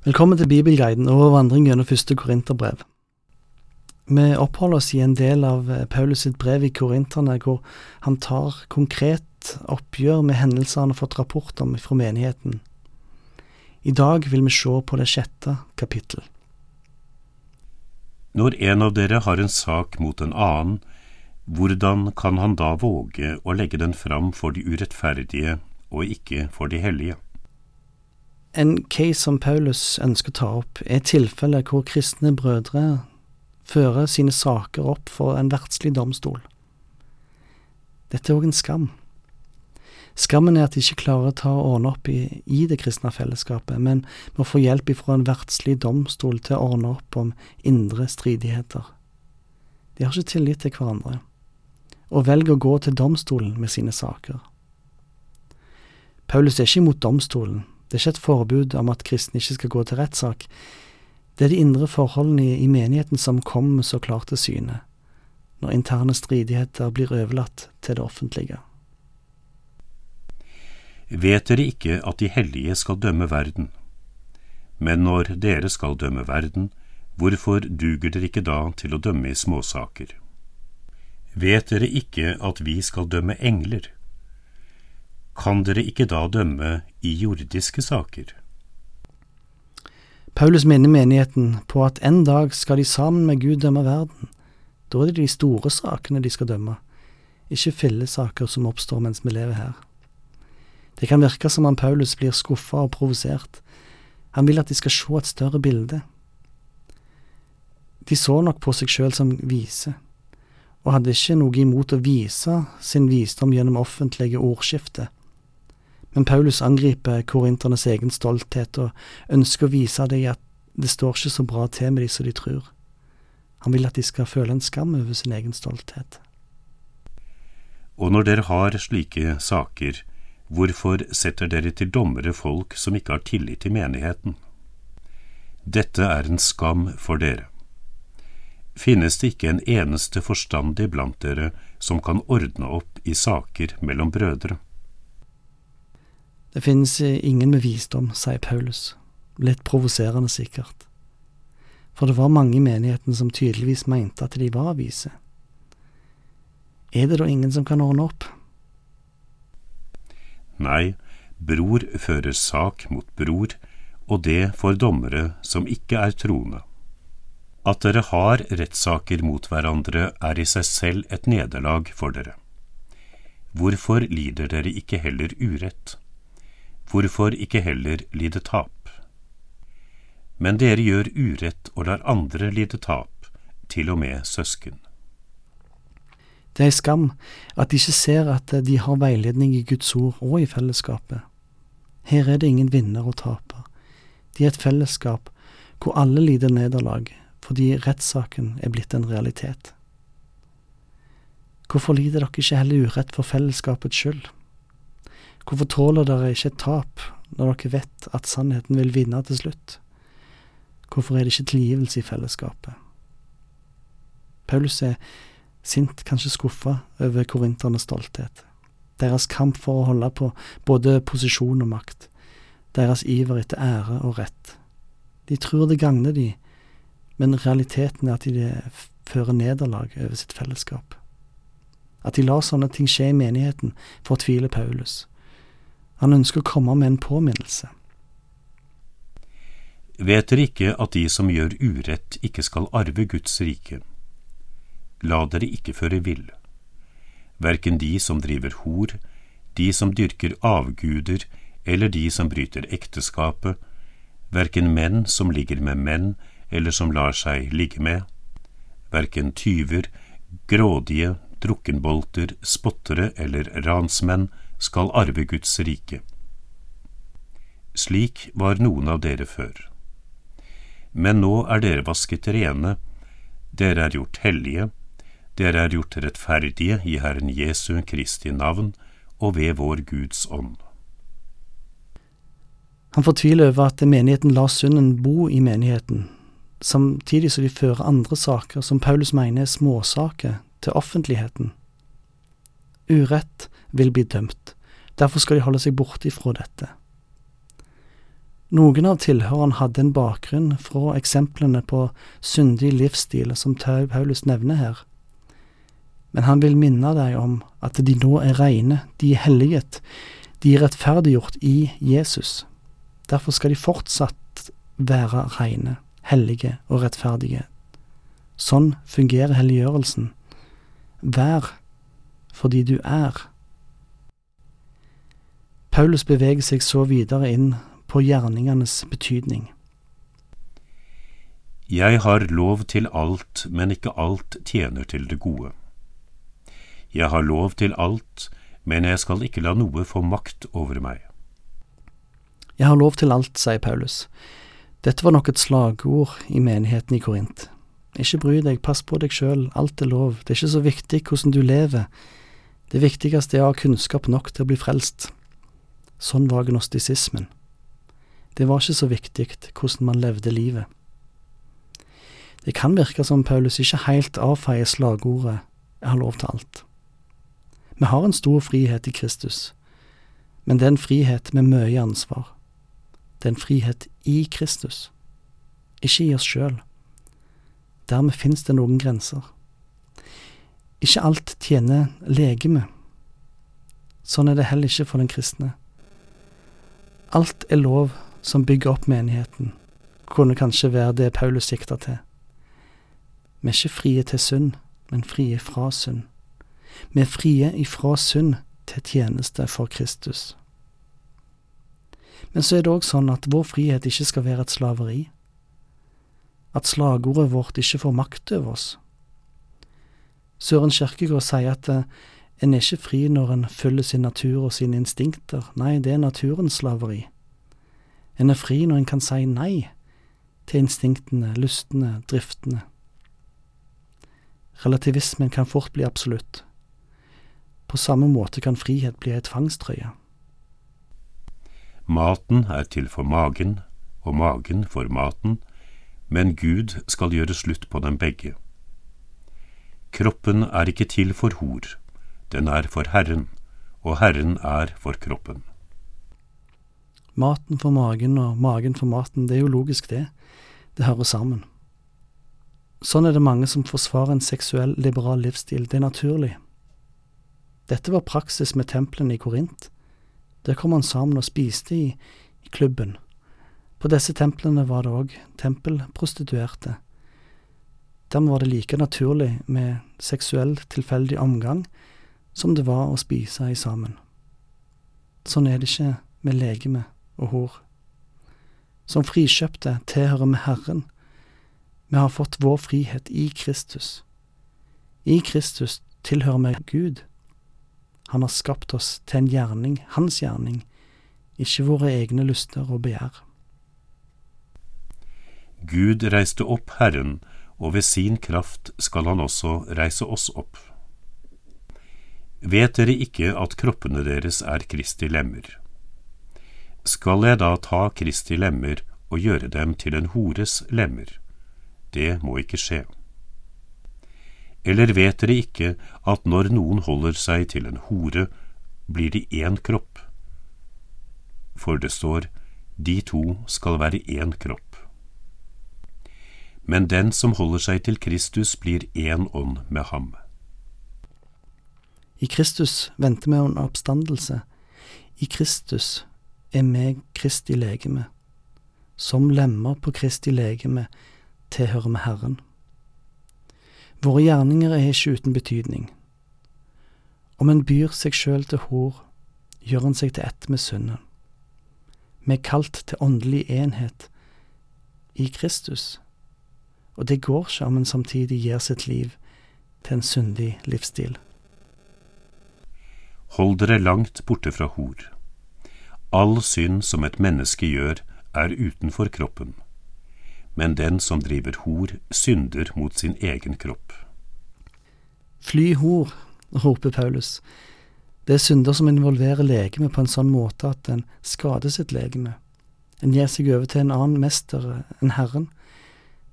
Velkommen til Bibelguiden og vandring gjennom første Korinterbrev. Vi oppholder oss i en del av eh, Paulus sitt brev i Korinterne, hvor han tar konkret oppgjør med hendelser han har fått rapport om fra menigheten. I dag vil vi se på det sjette kapittel. Når en av dere har en sak mot en annen, hvordan kan han da våge å legge den fram for de urettferdige og ikke for de hellige? En case som Paulus ønsker å ta opp, er tilfeller hvor kristne brødre fører sine saker opp for en verdslig domstol. Dette er òg en skam. Skammen er at de ikke klarer å ta og ordne opp i, i det kristne fellesskapet, men må få hjelp ifra en verdslig domstol til å ordne opp om indre stridigheter. De har ikke tillit til hverandre, og velger å gå til domstolen med sine saker. Paulus er ikke imot domstolen, det er ikke et forbud om at kristne ikke skal gå til rettssak. Det er de indre forholdene i, menigheten som kommer så klart til syne, når interne stridigheter blir overlatt til det offentlige. Vet dere ikke at de hellige skal dømme verden? Men når dere skal dømme verden, hvorfor duger dere ikke da til å dømme i småsaker? Vet dere ikke at vi skal dømme engler? Kan dere ikke da dømme i jordiske saker? Paulus minner menigheten på at en dag skal de sammen med Gud dømme verden. Da er det de store sakene de skal dømme, ikke fillesaker som oppstår mens vi lever her. Det kan virke som om Paulus blir skuffa og provosert. Han vil at de skal se et større bilde. De så nok på seg sjøl som vise, og hadde ikke noe imot å vise sin visdom gjennom offentlige ordskifte men Paulus angriper korinternes egen stolthet og ønsker å vise dem at det står ikke så bra til med dem som de tror. Han vil at de skal føle en skam over sin egen stolthet. Og når dere har slike saker, hvorfor setter dere til dommere folk som ikke har tillit til menigheten? Dette er en skam for dere. Finnes det ikke en eneste forstandig blant dere som kan ordne opp i saker mellom brødre? Det finnes ingen med visdom, sier Paulus, litt provoserende sikkert. For det var mange i menigheten som tydeligvis mente at de var vise. Er det da ingen som kan ordne opp? Nei, bror fører sak mot bror, og det for dommere som ikke er troende. At dere har rettssaker mot hverandre er i seg selv et nederlag for dere. Hvorfor lider dere ikke heller urett? Hvorfor ikke heller lide tap? Men dere gjør urett og lar andre lide tap, til og med søsken. Det er skam at de ikke ser at de har veiledning i Guds ord og i fellesskapet. Her er det ingen vinner og taper. De er et fellesskap hvor alle lider nederlag fordi rettssaken er blitt en realitet. Hvorfor lider dere ikke heller urett for fellesskapets skyld? Hvorfor tåler dere ikke et tap når dere vet at sannheten vil vinne til slutt? Hvorfor er det ikke tilgivelse i fellesskapet? Paulus er sint, kanskje skuffa over korinternes stolthet, deres kamp for å holde på både posisjon og makt, deres iver etter ære og rett. De tror det gagner de, men realiteten er at de fører nederlag over sitt fellesskap. At de lar sånne ting skje i menigheten, fortviler Paulus. Han ønsker å komme med en påminnelse. Vet dere ikke at de som gjør urett, ikke skal arve Guds rike? La dere ikke føre vill. Verken de som driver hor, de som dyrker avguder, eller de som bryter ekteskapet, verken menn som ligger med menn, eller som lar seg ligge med, verken tyver, grådige, drukkenbolter, spottere eller ransmenn skal arve Guds rike. Slik var noen av dere før. Men nå er dere vasket rene, dere er gjort hellige, dere er gjort rettferdige i Herren Jesu Kristi navn og ved vår Guds ånd. Han fortviler over at menigheten lar synden bo i menigheten, samtidig som de fører andre saker som Paulus mener er småsaker, til offentligheten. Urett vil bli dømt, derfor skal de holde seg borte ifra dette. Noen av tilhørerne hadde en bakgrunn fra eksemplene på syndig livsstil som Paulus nevner her, men han vil minne deg om at de nå er reine, de er helliget, de er rettferdiggjort i Jesus. Derfor skal de fortsatt være reine, hellige og rettferdige. Sånn fungerer helliggjørelsen. Vær fordi du er. Paulus beveger seg så videre inn på gjerningenes betydning. Jeg har lov til alt, men ikke alt tjener til det gode. Jeg har lov til alt, men jeg skal ikke la noe få makt over meg. Jeg har lov til alt, sier Paulus. Dette var nok et slagord i menigheten i Korint. Ikke bry deg, pass på deg sjøl, alt er lov, det er ikke så viktig hvordan du lever, det viktigste er å ha kunnskap nok til å bli frelst. Sånn var gnostisismen. Det var ikke så viktig hvordan man levde livet. Det kan virke som Paulus ikke helt avfeier slagordet jeg har lov til alt. Vi har en stor frihet i Kristus, men det er en frihet med mye ansvar. Det er en frihet i Kristus, ikke i oss sjøl. Dermed fins det noen grenser. Ikke alt tjener legeme. Sånn er det heller ikke for den kristne. Alt er lov som bygger opp menigheten, kunne kanskje være det Paulus sikter til. Vi er ikke frie til synd, men frie fra synd. Vi er frie ifra synd til tjeneste for Kristus. Men så er det òg sånn at vår frihet ikke skal være et slaveri. At slagordet vårt ikke får makt over oss. Søren Kjerkegaard sier at eh, en er ikke fri når en følger sin natur og sine instinkter, nei, det er naturens slaveri. En er fri når en kan si nei til instinktene, lystene, driftene. Relativismen kan fort bli absolutt. På samme måte kan frihet bli ei tvangstrøye. Maten er til for magen, og magen for maten, men Gud skal gjøre slutt på dem begge. Kroppen er ikke til for hor, den er for Herren, og Herren er for kroppen. Maten for magen og magen for maten, det er jo logisk, det. Det hører sammen. Sånn er det mange som forsvarer en seksuell, liberal livsstil. Det er naturlig. Dette var praksis med templene i Korint. Der kom man sammen og spiste i, i klubben. På disse templene var det òg tempelprostituerte. Dermed var det like naturlig med seksuell, tilfeldig omgang som det var å spise i sammen. Sånn er det ikke med legeme og hor. Som frikjøpte tilhører vi Herren. Vi har fått vår frihet i Kristus. I Kristus tilhører vi Gud. Han har skapt oss til en gjerning, hans gjerning, ikke våre egne lyster og begjær. Gud reiste opp Herren, og ved sin kraft skal han også reise oss opp. Vet dere ikke at kroppene deres er Kristi lemmer? Skal jeg da ta Kristi lemmer og gjøre dem til en hores lemmer? Det må ikke skje. Eller vet dere ikke at når noen holder seg til en hore, blir de én kropp? For det står, de to skal være én kropp. Men den som holder seg til Kristus, blir én ånd med ham. I Kristus venter vi en oppstandelse. I Kristus er vi Kristi legeme. Som lemmer på Kristi legeme tilhører vi Herren. Våre gjerninger er ikke uten betydning. Om en byr seg sjøl til hor, gjør en seg til ett med synden. Vi er kalt til åndelig enhet i Kristus, og det går ikke om en samtidig gir sitt liv til en syndig livsstil. Hold dere langt borte fra hor. All synd som et menneske gjør, er utenfor kroppen men den som driver hor, synder mot sin egen kropp. Fly hor, roper Paulus. Det er synder som involverer legemet på en sånn måte at en skader sitt legeme. En gir seg over til en annen mester enn Herren.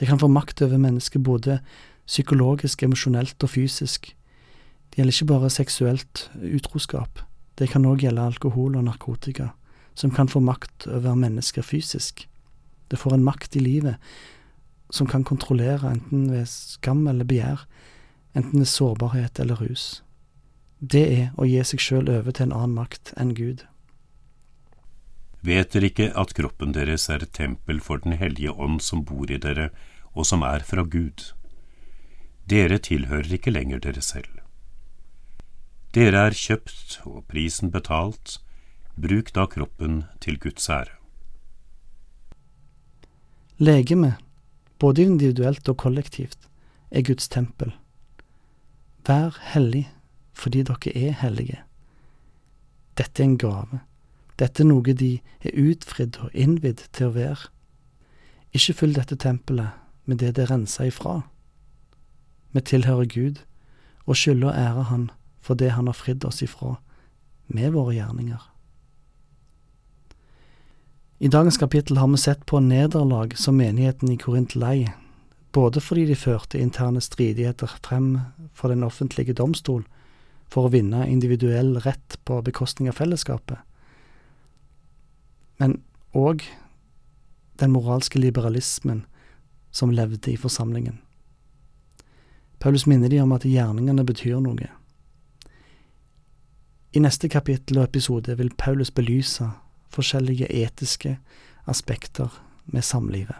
Det kan få makt over mennesket både psykologisk, emosjonelt og fysisk. Det gjelder ikke bare seksuelt utroskap, det kan òg gjelde alkohol og narkotika, som kan få makt over mennesker fysisk. Det får en makt i livet som kan kontrollere enten ved skam eller begjær, enten ved sårbarhet eller rus. Det er å gi seg sjøl over til en annen makt enn Gud. Vet dere ikke at kroppen deres er et tempel for Den hellige ånd som bor i dere, og som er fra Gud? Dere tilhører ikke lenger dere selv. Dere er kjøpt og prisen betalt, bruk da kroppen til Guds ære. Legeme, både individuelt og kollektivt, er Guds tempel. Vær hellig fordi dere er hellige. Dette er en gave. Dette er noe de er utfridd og innvidd til å være. Ikke fyll dette tempelet med det det renser ifra. Vi tilhører Gud og skylder å ære Han for det Han har fridd oss ifra med våre gjerninger. I dagens kapittel har vi sett på nederlag som menigheten i Korint lei, både fordi de førte interne stridigheter frem for den offentlige domstol for å vinne individuell rett på bekostning av fellesskapet, men òg den moralske liberalismen som levde i forsamlingen. Paulus minner de om at gjerningene betyr noe. I neste kapittel og episode vil Paulus belyse forskjellige etiske aspekter med samlivet.